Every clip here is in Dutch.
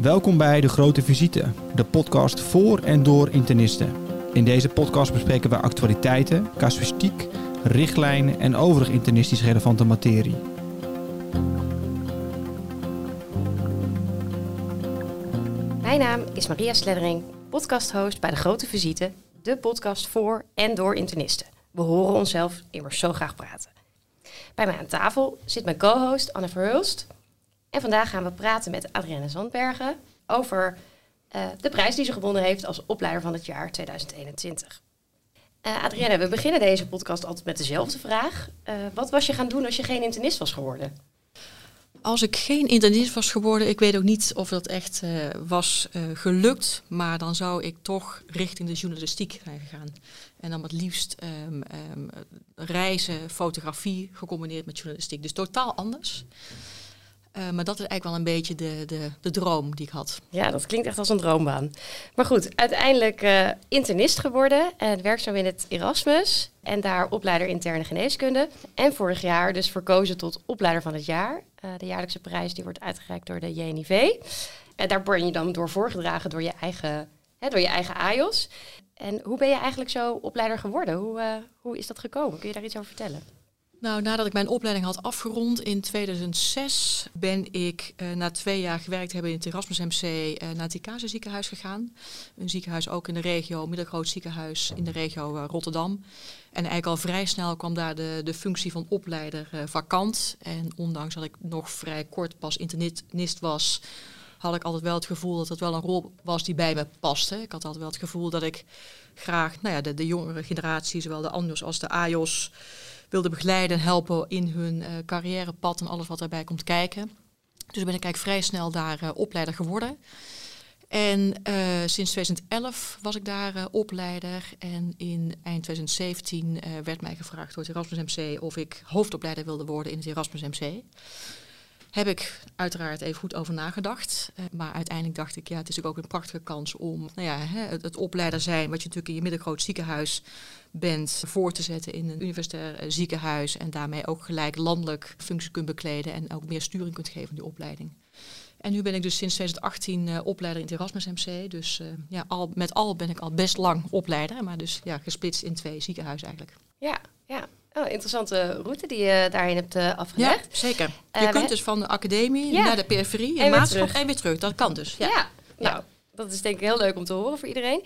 Welkom bij De Grote Visite, de podcast voor en door internisten. In deze podcast bespreken we actualiteiten, casuïstiek, richtlijnen en overig internistisch relevante materie. Mijn naam is Maria Sleddering, podcasthost bij De Grote Visite, de podcast voor en door internisten. We horen onszelf immers zo graag praten. Bij mij aan tafel zit mijn co-host Anne Verhulst. En vandaag gaan we praten met Adrienne Zandbergen over uh, de prijs die ze gewonnen heeft als opleider van het jaar 2021. Uh, Adrienne, we beginnen deze podcast altijd met dezelfde vraag. Uh, wat was je gaan doen als je geen internist was geworden? Als ik geen internist was geworden, ik weet ook niet of dat echt was gelukt, maar dan zou ik toch richting de journalistiek zijn gegaan. En dan het liefst um, um, reizen, fotografie gecombineerd met journalistiek. Dus totaal anders. Uh, maar dat is eigenlijk wel een beetje de, de, de droom die ik had. Ja, dat klinkt echt als een droombaan. Maar goed, uiteindelijk uh, internist geworden en werkzaam in het Erasmus. En daar opleider interne geneeskunde. En vorig jaar dus verkozen tot opleider van het jaar. Uh, de jaarlijkse prijs die wordt uitgereikt door de JNIV. En daar word je dan door voorgedragen door je eigen, hè, door je eigen AIOS. En hoe ben je eigenlijk zo opleider geworden? Hoe, hoe is dat gekomen? Kun je daar iets over vertellen? Nou, nadat ik mijn opleiding had afgerond in 2006, ben ik uh, na twee jaar gewerkt hebben in het Erasmus MC uh, naar het Icase ziekenhuis gegaan. Een ziekenhuis ook in de regio, middelgroot ziekenhuis in de regio uh, Rotterdam. En eigenlijk al vrij snel kwam daar de, de functie van opleider vakant. En ondanks dat ik nog vrij kort pas internist was, had ik altijd wel het gevoel dat het wel een rol was die bij me paste. Ik had altijd wel het gevoel dat ik graag nou ja, de, de jongere generatie, zowel de ANJOS als de AJOS wilde begeleiden en helpen in hun uh, carrièrepad en alles wat daarbij komt kijken. Dus ben ik eigenlijk vrij snel daar uh, opleider geworden. En uh, sinds 2011 was ik daar opleider. En in eind 2017 werd mij gevraagd door het Erasmus MC of ik hoofdopleider wilde worden in het Erasmus MC. Heb ik uiteraard even goed over nagedacht. Uh, maar uiteindelijk dacht ik, ja, het is ook een prachtige kans om nou ja, het, opleider zijn, wat je natuurlijk in je middengroot ziekenhuis bent, voor te zetten in een universitair ziekenhuis. En daarmee ook gelijk landelijk functie kunt bekleden en ook meer sturing kunt geven aan die opleiding. En nu ben ik dus sinds 2018 uh, opleider in het Erasmus MC. Dus ja, al, met al ben ik al best lang opleider, maar dus ja, gesplitst in twee ziekenhuizen eigenlijk. Ja, ja. Oh, interessante route die je daarin hebt uh, afgelegd. Ja, zeker. Je uh, kunt dus van de academie ja. naar de periferie en, maatschap en weer terug. Dat kan dus. Ja, ja. nou, dat is denk ik heel leuk om te horen voor iedereen.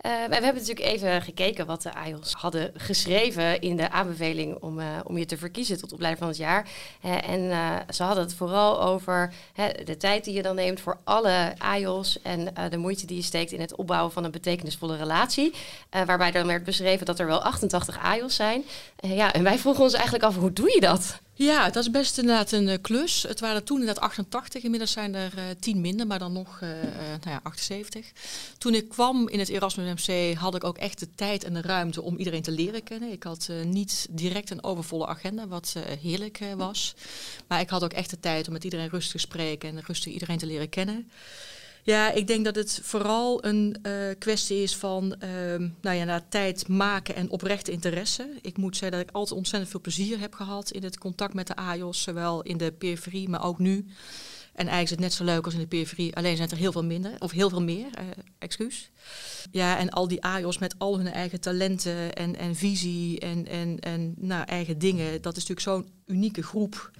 Uh, we hebben natuurlijk even gekeken wat de AIOS hadden geschreven in de aanbeveling om, uh, om je te verkiezen tot opleider van het jaar. En ze hadden het vooral over de tijd die je dan neemt voor alle AIOS en de moeite die je steekt in het opbouwen van een betekenisvolle relatie. waarbij dan werd beschreven dat er wel 88 AIOS zijn. ja, en wij vroegen ons eigenlijk af, hoe doe je dat? Ja, dat is best inderdaad een klus. Het waren toen inderdaad 88, inmiddels zijn er uh, 10 minder, maar dan nog nou ja, 78. Toen ik kwam in het Erasmus MC had ik ook echt de tijd en de ruimte om iedereen te leren kennen. Ik had niet direct een overvolle agenda, wat heerlijk was. Maar ik had ook echt de tijd om met iedereen rustig te spreken en rustig iedereen te leren kennen. Ja, ik denk dat het vooral een kwestie is van uh, nou ja, tijd maken en oprechte interesse. Ik moet zeggen dat ik altijd ontzettend veel plezier heb gehad in het contact met de AJOS, zowel in de periferie, maar ook nu. En eigenlijk is het net zo leuk als in de periferie, alleen zijn er heel veel minder, of heel veel meer, uh, excuus. Ja, en al die AJOS met al hun eigen talenten en, en visie en, en, en nou, eigen dingen, dat is natuurlijk zo'n unieke groep.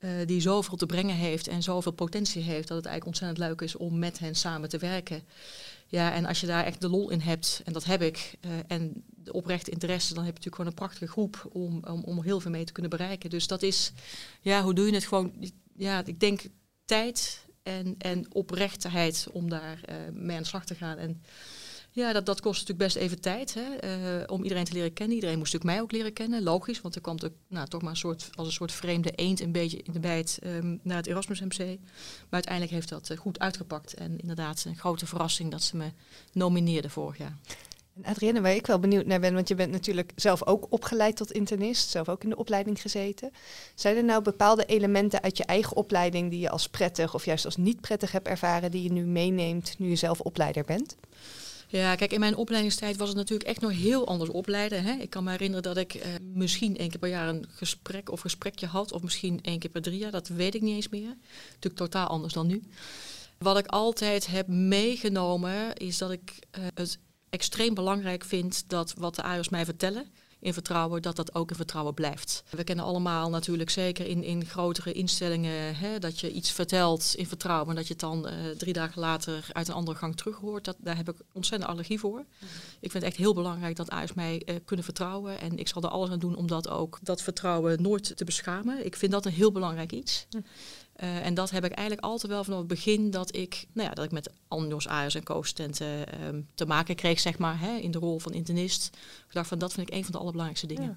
Uh, die zoveel te brengen heeft en zoveel potentie heeft, dat het eigenlijk ontzettend leuk is om met hen samen te werken. Ja, en als je daar echt de lol in hebt, en dat heb ik, uh, en de oprechte interesse, dan heb je natuurlijk gewoon een prachtige groep om, om, om heel veel mee te kunnen bereiken. Dus dat is, ja, hoe doe je het gewoon? Ja, ik denk tijd en, en oprechtheid om daar uh, mee aan de slag te gaan. En ja, dat, dat kost natuurlijk best even tijd hè, uh, om iedereen te leren kennen. Iedereen moest natuurlijk mij ook leren kennen, logisch. Want er kwam ook, nou, toch maar een soort, als een soort vreemde eend een beetje in de bijt um, naar het Erasmus MC. Maar uiteindelijk heeft dat uh, goed uitgepakt. En inderdaad een grote verrassing dat ze me nomineerden vorig jaar. En Adrienne, waar ik wel benieuwd naar ben, want je bent natuurlijk zelf ook opgeleid tot internist, zelf ook in de opleiding gezeten. Zijn er nou bepaalde elementen uit je eigen opleiding die je als prettig of juist als niet prettig hebt ervaren, die je nu meeneemt nu je zelf opleider bent? Ja, kijk, in mijn opleidingstijd was het natuurlijk echt nog heel anders opleiden. Hè. Ik kan me herinneren dat ik eh, misschien één keer per jaar een gesprek of gesprekje had, of misschien één keer per drie jaar, dat weet ik niet eens meer. Natuurlijk totaal anders dan nu. Wat ik altijd heb meegenomen is dat ik uh, het extreem belangrijk vind dat wat de AIOS mij vertellen in vertrouwen, dat dat ook in vertrouwen blijft. We kennen allemaal natuurlijk zeker in, in grotere instellingen hè, dat je iets vertelt in vertrouwen en dat je het dan uh, drie dagen later uit een andere gang terug hoort. Dat, daar heb ik ontzettend allergie voor. Ik vind het echt heel belangrijk dat AIS mij uh, kunnen vertrouwen en ik zal er alles aan doen om dat ook, dat vertrouwen nooit te beschamen. Ik vind dat een heel belangrijk iets. Uh, en dat heb ik eigenlijk altijd wel vanaf het begin dat ik, nou ja, dat ik met Anjos, AS en co-assistenten um, te maken kreeg, zeg maar, hè, in de rol van internist. Ik dacht van dat vind ik een van de allerbelangrijkste dingen. Ja. En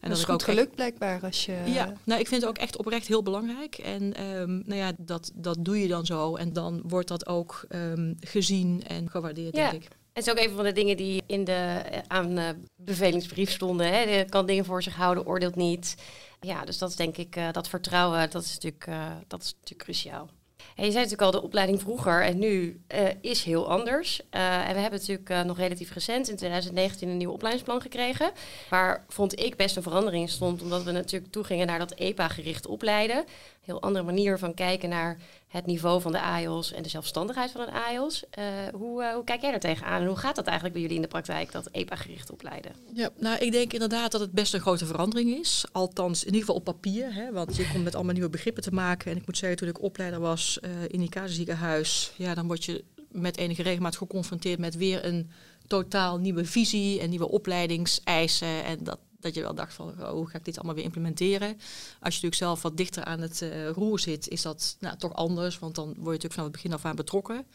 dat, dat is ik ook geluk blijkbaar als je. Ja, nou, ik vind het ook echt oprecht heel belangrijk. En um, nou ja, dat, dat doe je dan zo. En dan wordt dat ook um, gezien en gewaardeerd, ja. denk ik. Het is ook een van de dingen die in de aan uh, bevelingsbrief stonden. Hè. Je kan dingen voor zich houden, oordeelt niet. Ja, dus dat is denk ik, uh, dat vertrouwen, dat is natuurlijk, uh, dat is natuurlijk cruciaal. En je zei natuurlijk al, de opleiding vroeger en nu is heel anders. en we hebben natuurlijk nog relatief recent, in 2019, een nieuw opleidingsplan gekregen. Waar vond ik best een verandering in stond, omdat we natuurlijk toegingen naar dat EPA-gericht opleiden. Heel andere manier van kijken naar het niveau van de AIOS en de zelfstandigheid van een AIOS. Uh, hoe, uh, hoe kijk jij daar tegenaan en hoe gaat dat eigenlijk bij jullie in de praktijk, dat EPA-gericht opleiden? Ja, nou, ik denk inderdaad dat het best een grote verandering is. Althans, in ieder geval op papier. Hè, want je komt met allemaal nieuwe begrippen te maken. En ik moet zeggen, toen ik opleider was uh, in die ziekenhuis, ja, dan word je met enige regelmaat geconfronteerd met weer een totaal nieuwe visie en nieuwe opleidingseisen. En dat, dat je wel dacht van oh, hoe ga ik dit allemaal weer implementeren. Als je natuurlijk zelf wat dichter aan het uh, roer zit, is dat nou, toch anders, want dan word je natuurlijk vanaf het begin af aan betrokken.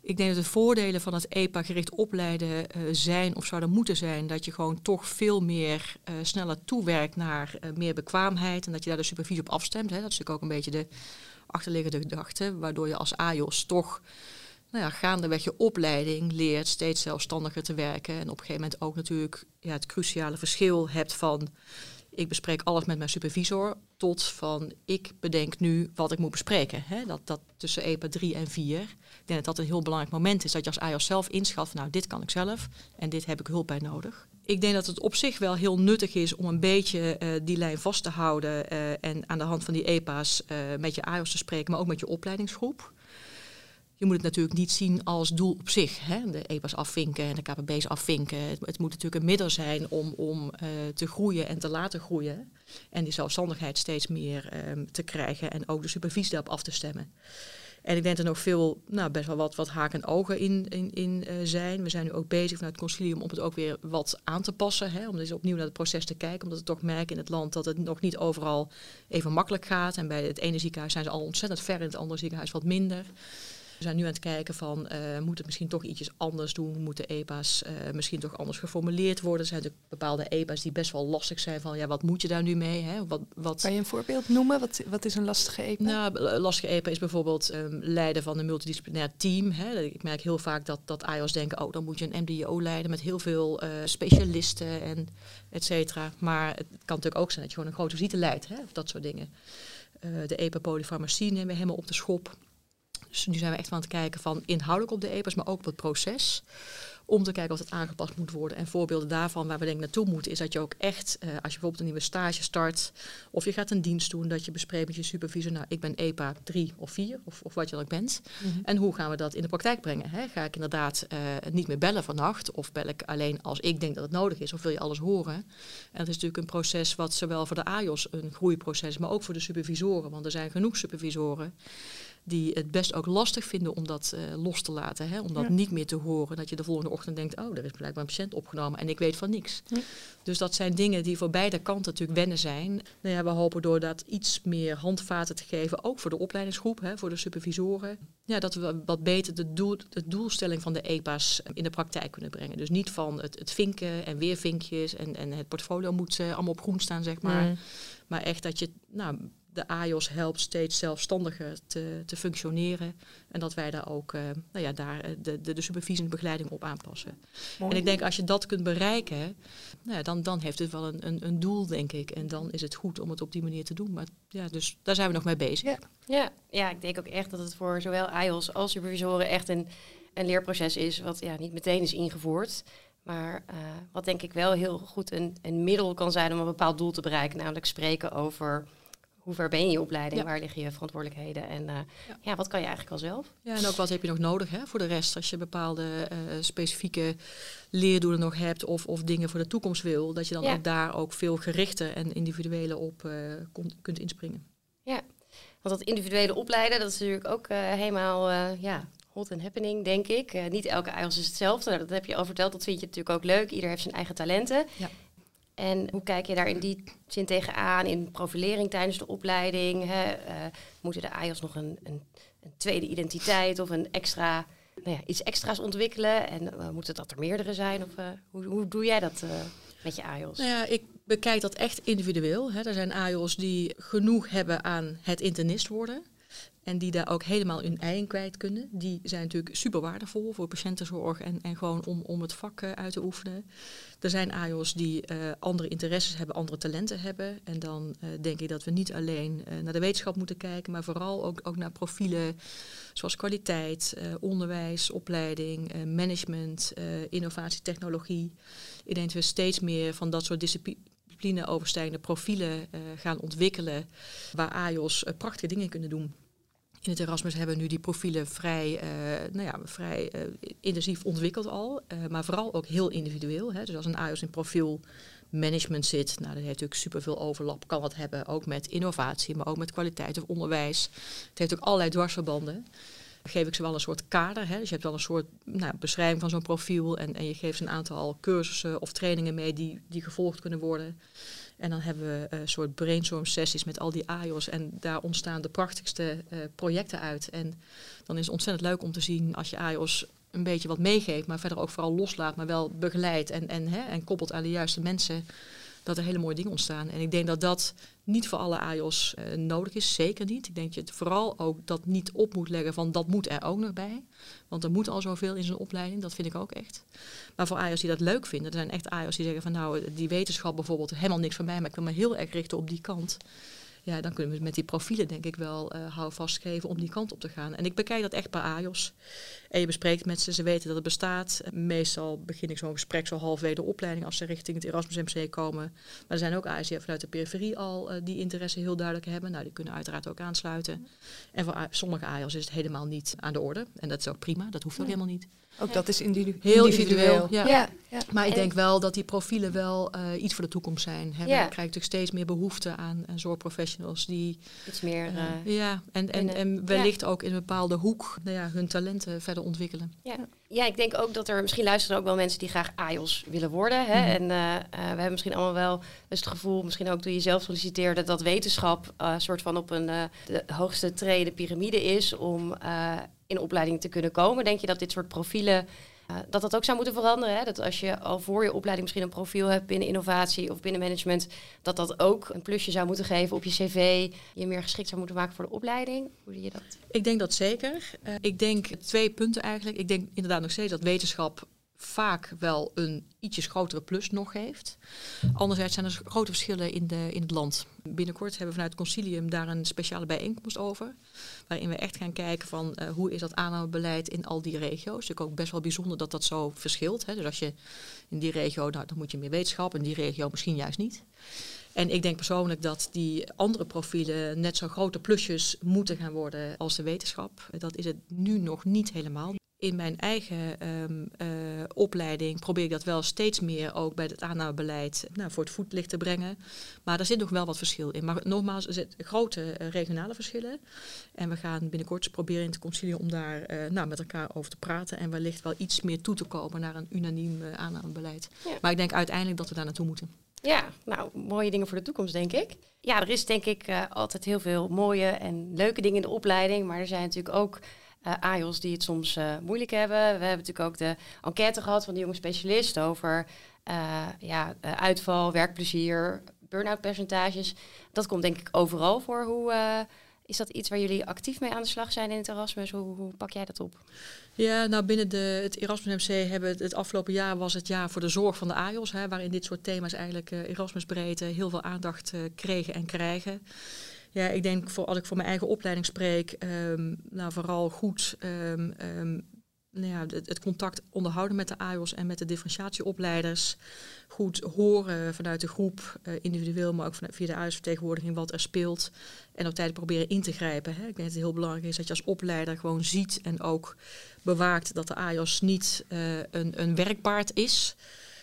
Ik denk dat de voordelen van het EPA-gericht opleiden uh, zijn of zouden moeten zijn dat je gewoon toch veel meer uh, sneller toewerkt naar meer bekwaamheid en dat je daar de supervisie op afstemt. Hè. Dat is natuurlijk ook een beetje de achterliggende gedachte, waardoor je als AJOS toch nou ja, gaandeweg je opleiding leert steeds zelfstandiger te werken. En op een gegeven moment ook natuurlijk ja, het cruciale verschil hebt van ik bespreek alles met mijn supervisor tot van ik bedenk nu wat ik moet bespreken. Dat, dat tussen EPA 3 en 4. Ik denk dat dat een heel belangrijk moment is dat je als AIOS zelf inschat van nou dit kan ik zelf en dit heb ik hulp bij nodig. Ik denk dat het op zich wel heel nuttig is om een beetje uh, die lijn vast te houden uh, en aan de hand van die EPA's uh, met je AIOS te spreken, maar ook met je opleidingsgroep. Je moet het natuurlijk niet zien als doel op zich. Hè? De EPA's afvinken en de KPB's afvinken. Het, moet natuurlijk een middel zijn om, om uh, te groeien en te laten groeien. En die zelfstandigheid steeds meer um, te krijgen en ook de supervisie daarop af te stemmen. En ik denk er nog veel, nou best wel wat, wat haken en ogen in, in, in uh, zijn. We zijn nu ook bezig vanuit het concilium om het ook weer wat aan te passen. Hè, om dus opnieuw naar het proces te kijken. Omdat we toch merken in het land dat het nog niet overal even makkelijk gaat. En bij het ene ziekenhuis zijn ze al ontzettend ver, in het andere ziekenhuis wat minder. We zijn nu aan het kijken van, uh, moet het misschien toch ietsjes anders doen? Moeten EPA's uh, misschien toch anders geformuleerd worden? Er zijn natuurlijk bepaalde EPA's die best wel lastig zijn van, ja, wat moet je daar nu mee? Hè? Wat, wat... Kan je een voorbeeld noemen? Wat, wat is een lastige EPA? Nou, lastige EPA is bijvoorbeeld um, leiden van een multidisciplinair team. Hè? Ik merk heel vaak dat, dat AIOS denken, oh, dan moet je een MDO leiden met heel veel uh, specialisten en et cetera. Maar het kan natuurlijk ook zijn dat je gewoon een grote visite leidt, hè? of dat soort dingen. de EPA polyfarmacie nemen we helemaal op de schop. Dus nu zijn we echt aan het kijken van inhoudelijk op de EPA's, maar ook op het proces. Om te kijken of het aangepast moet worden. En voorbeelden daarvan waar we denk naartoe moeten, is dat je ook echt, uh, als je bijvoorbeeld een nieuwe stage start, of je gaat een dienst doen, dat je bespreekt met je supervisor, nou ik ben EPA 3 of 4, of, of wat je dan ook bent. Mm -hmm. En hoe gaan we dat in de praktijk brengen? Hè? Ga ik inderdaad uh, niet meer bellen vannacht, of bel ik alleen als ik denk dat het nodig is, of wil je alles horen? En dat is natuurlijk een proces wat zowel voor de AJOS een groeiproces, maar ook voor de supervisoren, want er zijn genoeg supervisoren die het best ook lastig vinden om dat uh, los te laten. Hè? Om dat ja. niet meer te horen. Dat je de volgende ochtend denkt, oh, er is blijkbaar een patiënt opgenomen en ik weet van niks. Ja. Dus dat zijn dingen die voor beide kanten natuurlijk wennen zijn. Nou ja, we hopen door dat iets meer handvaten te geven, ook voor de opleidingsgroep, hè, voor de supervisoren. Ja, dat we wat beter de, doel, de doelstelling van de EPA's in de praktijk kunnen brengen. Dus niet van het, het vinken en weer vinkjes en, en het portfolio moet uh, allemaal op groen staan, zeg maar. Maar echt dat je nou, de AJOS helpt steeds zelfstandiger te, te functioneren. En dat wij daar ook uh, nou ja, daar de, de, de supervisie en de begeleiding op aanpassen. Mooi. En ik denk als je dat kunt bereiken, nou ja, dan, dan heeft het wel een, een, een, doel, denk ik. En dan is het goed om het op die manier te doen. Maar ja, dus daar zijn we nog mee bezig. Ja, ja, ja ik denk ook echt dat het voor zowel AJOS als supervisoren echt een, een leerproces is, wat ja, niet meteen is ingevoerd. Maar uh, wat denk ik wel heel goed een, een middel kan zijn om een bepaald doel te bereiken, namelijk spreken over hoe ver ben je in je opleiding? Ja. Waar liggen je verantwoordelijkheden? En eh, Ja. ja. wat kan je eigenlijk al zelf? Ja, en ook wat heb je nog nodig hè, voor de rest als je bepaalde eh, specifieke leerdoelen nog hebt of, of dingen voor de toekomst wil, dat je dan Ja. ook daar ook veel gerichter en individuele op kon- kunt inspringen. Want dat individuele opleiden, dat is natuurlijk ook helemaal ja, hot and happening, denk ik. Niet elke IELTS is hetzelfde. Nou, dat heb je al verteld, dat vind je natuurlijk ook leuk. Ieder heeft zijn eigen talenten. Ja. En hoe kijk je daar in die zin tegenaan in profilering tijdens de opleiding? Hè? Eh, moeten de IELTS nog een, een, een tweede identiteit of een extra, nou ja, iets extra's ontwikkelen? En uh, moeten dat er meerdere zijn? Of uh, hoe, hoe doe jij dat met je IELTS? Nou ja, ik bekijk dat echt individueel. Hè. Er zijn AIOS die genoeg hebben aan het internist worden. En die daar ook helemaal hun ei kwijt kunnen. Die zijn natuurlijk super waardevol voor patiëntenzorg en, en gewoon om, om het vak uh, uit te oefenen. Er zijn AIOS die uh, andere interesses hebben, andere talenten hebben. En dan uh, denk ik dat we niet alleen naar de wetenschap moeten kijken, maar vooral ook, ook naar profielen zoals kwaliteit, onderwijs, opleiding, management, innovatie, technologie. Ik denk dat we steeds meer van dat soort discipline overstijgende profielen gaan ontwikkelen, waar AIOS prachtige dingen kunnen doen. In het Erasmus hebben nu die profielen vrij, uh, nou ja, vrij intensief ontwikkeld al, maar vooral ook heel individueel. Hè. Dus als een AIOS in profiel management zit, nou, dat heeft natuurlijk superveel overlap, kan dat hebben, ook met innovatie, maar ook met kwaliteit of onderwijs. Het heeft ook allerlei dwarsverbanden geef ik ze wel een soort kader. Hè? Dus je hebt wel een soort nou, beschrijving van zo'n profiel. En, en je geeft een aantal cursussen of trainingen mee die, die gevolgd kunnen worden. En dan hebben we een soort brainstorm sessies met al die AIOS. En daar ontstaan de prachtigste uh, projecten uit. En dan is het ontzettend leuk om te zien als je AIOS een beetje wat meegeeft. Maar verder ook vooral loslaat, maar wel begeleidt. En, en, en koppelt aan de juiste mensen. Dat er hele mooie dingen ontstaan. En ik denk dat dat niet voor alle AIOS uh, nodig is. Zeker niet. Ik denk dat je het vooral ook dat niet op moet leggen van dat moet er ook nog bij. Want er moet al zoveel in zijn opleiding. Dat vind ik ook echt. Maar voor AIOS die dat leuk vinden. Er zijn echt AIOS die zeggen van nou die wetenschap bijvoorbeeld helemaal niks van mij. Maar ik wil me heel erg richten op die kant. Ja, dan kunnen we met die profielen denk ik wel uh, houvast geven om die kant op te gaan. En ik bekijk dat echt bij AIOS. En je bespreekt met ze, ze weten dat het bestaat. Meestal begin ik zo'n gesprek zo halfwege de opleiding als ze richting het Erasmus MC komen. Maar er zijn ook die vanuit de periferie al uh, die interesse heel duidelijk hebben. Nou, die kunnen uiteraard ook aansluiten. En voor sommige AIOS is het helemaal niet aan de orde. En dat is ook prima, dat hoeft ook helemaal niet. Ook dat is individu heel individueel. individueel. Ja. Ja, ja. Maar ik En- denk wel dat die profielen wel uh, iets voor de toekomst zijn. Hè. We Ja. krijgen natuurlijk steeds meer behoefte aan, aan zorgprofessionals die Iets meer. uh, eh, ja, en, en, en, eh, en wellicht ook in een bepaalde hoek nou ja, hun talenten verder ontwikkelen. Ja. ja, ik denk ook dat er misschien luisteren ook wel mensen die graag AIOS willen worden. Hè? Mhm. En eh, eh, we hebben misschien allemaal wel eens het gevoel, misschien ook toen je zelf solliciteerde, dat wetenschap een soort van op een eh, de hoogste treden piramide is om eh, in opleiding te kunnen komen. Denk je dat dit soort profielen. eh, dat dat ook zou moeten veranderen. Hè? Dat als je al voor je opleiding misschien een profiel hebt binnen innovatie of binnen management, dat dat ook een plusje zou moeten geven op je cv. Je meer geschikt zou moeten maken voor de opleiding. Hoe zie je dat? Ik denk dat zeker. Uh, ik denk twee punten eigenlijk. Ik denk inderdaad nog steeds dat wetenschap vaak wel een ietsjes grotere plus nog geeft. Anderzijds zijn er grote verschillen in, de, in het land. Binnenkort hebben we vanuit het concilium daar een speciale bijeenkomst over. Waarin we echt gaan kijken van uh, hoe is dat aannamebeleid in al die regio's. Het is natuurlijk ook best wel bijzonder dat dat zo verschilt. Hè. Dus als je in die regio, nou, dan moet je meer wetenschap. In die regio misschien juist niet. En ik denk persoonlijk dat die andere profielen net zo grote plusjes moeten gaan worden als de wetenschap. Dat is het nu nog niet helemaal. In mijn eigen um, uh, opleiding probeer ik dat wel steeds meer ook bij het aannamebeleid nou, voor het voetlicht te brengen. Maar er zit nog wel wat verschil in. Maar nogmaals, er zitten grote uh, regionale verschillen. En we gaan binnenkort proberen in het concilie om daar uh, nou, met elkaar over te praten. En wellicht wel iets meer toe te komen naar een unaniem aannamebeleid. Ja. Maar ik denk uiteindelijk dat we daar naartoe moeten. Ja, nou, mooie dingen voor de toekomst, denk ik. Ja, er is denk ik altijd heel veel mooie en leuke dingen in de opleiding. Maar er zijn natuurlijk ook uh, AIOS die het soms uh, moeilijk hebben. We hebben natuurlijk ook de enquête gehad van de jonge specialist over uh, ja, uitval, werkplezier, burn-out percentages. Dat komt denk ik overal voor. Hoe, is dat iets waar jullie actief mee aan de slag zijn in het Erasmus? Hoe, hoe pak jij dat op? Ja, nou binnen de, het Erasmus MC hebben het, het afgelopen jaar was het jaar voor de zorg van de AIOS. Hè, waarin dit soort thema's eigenlijk Erasmus breedte heel veel aandacht kregen en krijgen. Ja, ik denk als ik voor mijn eigen opleiding spreek, um, nou vooral goed um, um, nou ja, het, contact onderhouden met de AIOS en met de differentiatieopleiders. Goed horen vanuit de groep, uh, individueel, maar ook via de AIOS-vertegenwoordiging wat er speelt. En op tijd proberen in te grijpen. Hè. Ik denk dat het heel belangrijk is dat je als opleider gewoon ziet en ook bewaakt dat de AIOS niet uh, een, een werkpaard is.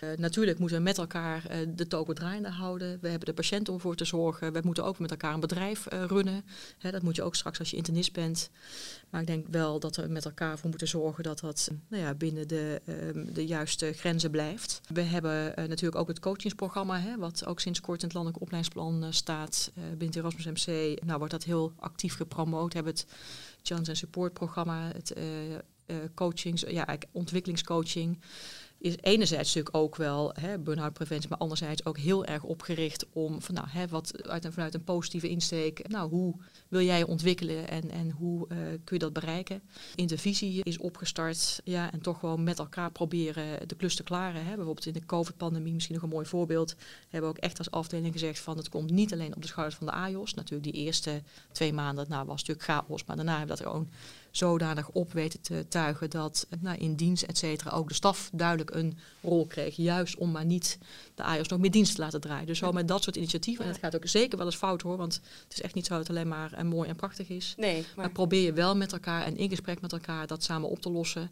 Uh, natuurlijk moeten we met elkaar uh, de toko draaiende houden. We hebben de patiënt om voor te zorgen. We moeten ook met elkaar een bedrijf uh, runnen. Hè, dat moet je ook straks als je internist bent. Maar ik denk wel dat we met elkaar voor moeten zorgen dat dat nou ja, binnen de, ehm, de juiste grenzen blijft. We hebben natuurlijk ook het coachingsprogramma, hè, wat ook sinds kort in het landelijk opleidingsplan staat. binnen Erasmus MC nou, wordt dat heel actief gepromoot. We hebben het Challenge Support programma, het coachings, ja, ontwikkelingscoaching is enerzijds natuurlijk ook wel burn-out preventie, maar anderzijds ook heel erg opgericht om van nou, hè, wat uit vanuit een positieve insteek, nou, hoe wil jij ontwikkelen en, en hoe uh, kun je dat bereiken? Intervisie is opgestart, ja, en toch gewoon met elkaar proberen de klus te klaren. Hè. Bijvoorbeeld in de COVID-pandemie, misschien nog een mooi voorbeeld, hebben we ook echt als afdeling gezegd van het komt niet alleen op de schouders van de AJOS. Natuurlijk die eerste twee maanden, nou, was natuurlijk chaos, maar daarna hebben we dat gewoon zodanig op weten te tuigen dat nou, in dienst, et cetera, ook de staf duidelijk een rol kreeg. Juist om maar niet de AIOS nog meer dienst te laten draaien. Dus zo met dat soort initiatieven, en het gaat ook zeker wel eens fout hoor, want het is echt niet zo dat het alleen maar en mooi en prachtig is. Nee, maar... maar probeer je wel met elkaar en in gesprek met elkaar dat samen op te lossen.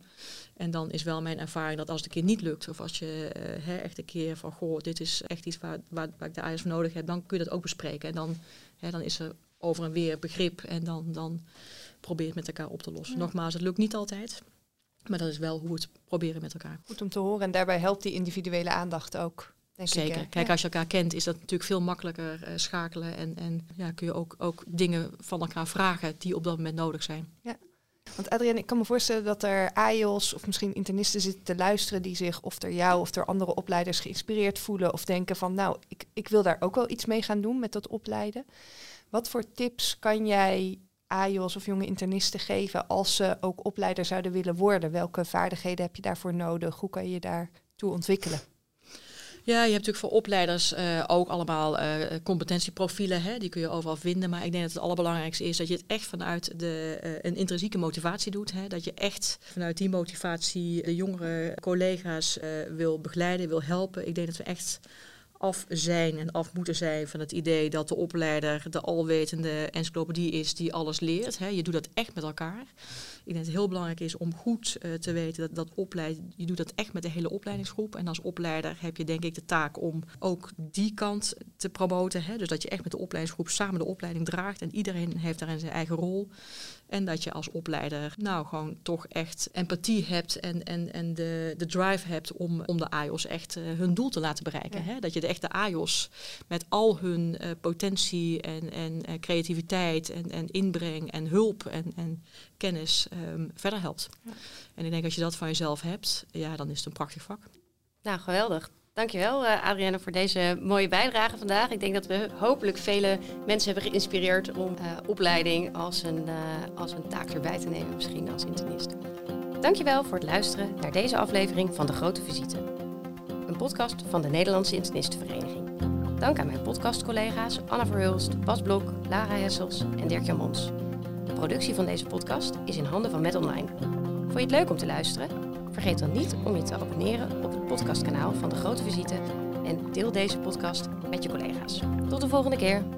En dan is wel mijn ervaring dat als het een keer niet lukt, of als je uh, echt een keer van, goh, dit is echt iets waar, waar, waar ik de AIOS voor nodig heb, dan kun je dat ook bespreken. En dan, hè, dan is er over en weer begrip en dan, dan probeert met elkaar op te lossen. Nogmaals, het lukt niet altijd. Maar dat is wel hoe we het proberen met elkaar. Goed om te horen. En daarbij helpt die individuele aandacht ook. Denk Zeker. Ik, Kijk, ja. als je elkaar kent, is dat natuurlijk veel makkelijker uh, schakelen. En, en ja, kun je ook, ook dingen van elkaar vragen die op dat moment nodig zijn. Ja. Want Adrienne, ik kan me voorstellen dat er AIOS of misschien internisten zitten te luisteren die zich of door jou of door andere opleiders geïnspireerd voelen of denken van nou, ik, ik wil daar ook wel iets mee gaan doen met dat opleiden. Wat voor tips kan jij AJOS of jonge internisten geven als ze ook opleider zouden willen worden? Welke vaardigheden heb je daarvoor nodig? Hoe kan je je daartoe ontwikkelen? Ja, je hebt natuurlijk voor opleiders uh, ook allemaal uh, competentieprofielen. Hè? Die kun je overal vinden. Maar ik denk dat het allerbelangrijkste is dat je het echt vanuit de, uh, een intrinsieke motivatie doet. Hè? Dat je echt vanuit die motivatie de jongere collega's wil begeleiden, wil helpen. Ik denk dat we echt af zijn en af moeten zijn van het idee dat de opleider de alwetende encyclopedie is die alles leert. Je doet dat echt met elkaar. Ik denk dat het heel belangrijk is om goed uh, te weten dat dat opleiden, je doet dat echt met de hele opleidingsgroep. En als opleider heb je denk ik de taak om ook die kant te promoten. Dus dat je echt met de opleidingsgroep samen de opleiding draagt en iedereen heeft daarin zijn eigen rol. En dat je als opleider nou gewoon toch echt empathie hebt en, en, en de, de drive hebt om, om de AIOS echt uh, hun doel te laten bereiken. Ja. Hè? Dat je de echte AIOS met al hun uh, potentie en, en uh, creativiteit en, en inbreng en hulp en, en kennis um, verder helpt. Ja. En ik denk als je dat van jezelf hebt, ja, dan is het een prachtig vak. Nou, geweldig. Dankjewel uh, Adrienne voor deze mooie bijdrage vandaag. Ik denk dat we hopelijk vele mensen hebben geïnspireerd om uh, opleiding als een, uh, als een taak erbij te nemen, misschien als internist. Dankjewel voor het luisteren naar deze aflevering van De Grote Visite. Een podcast van de Nederlandse Internistenvereniging. Dank aan mijn podcastcollega's Anna Verhulst, Bas Blok, Lara Hessels en Dirk-Jan Mons. De productie van deze podcast is in handen van Met Online. Vond je het leuk om te luisteren? Vergeet dan niet om je te abonneren op het podcastkanaal van De Grote Visite en deel deze podcast met je collega's. Tot de volgende keer.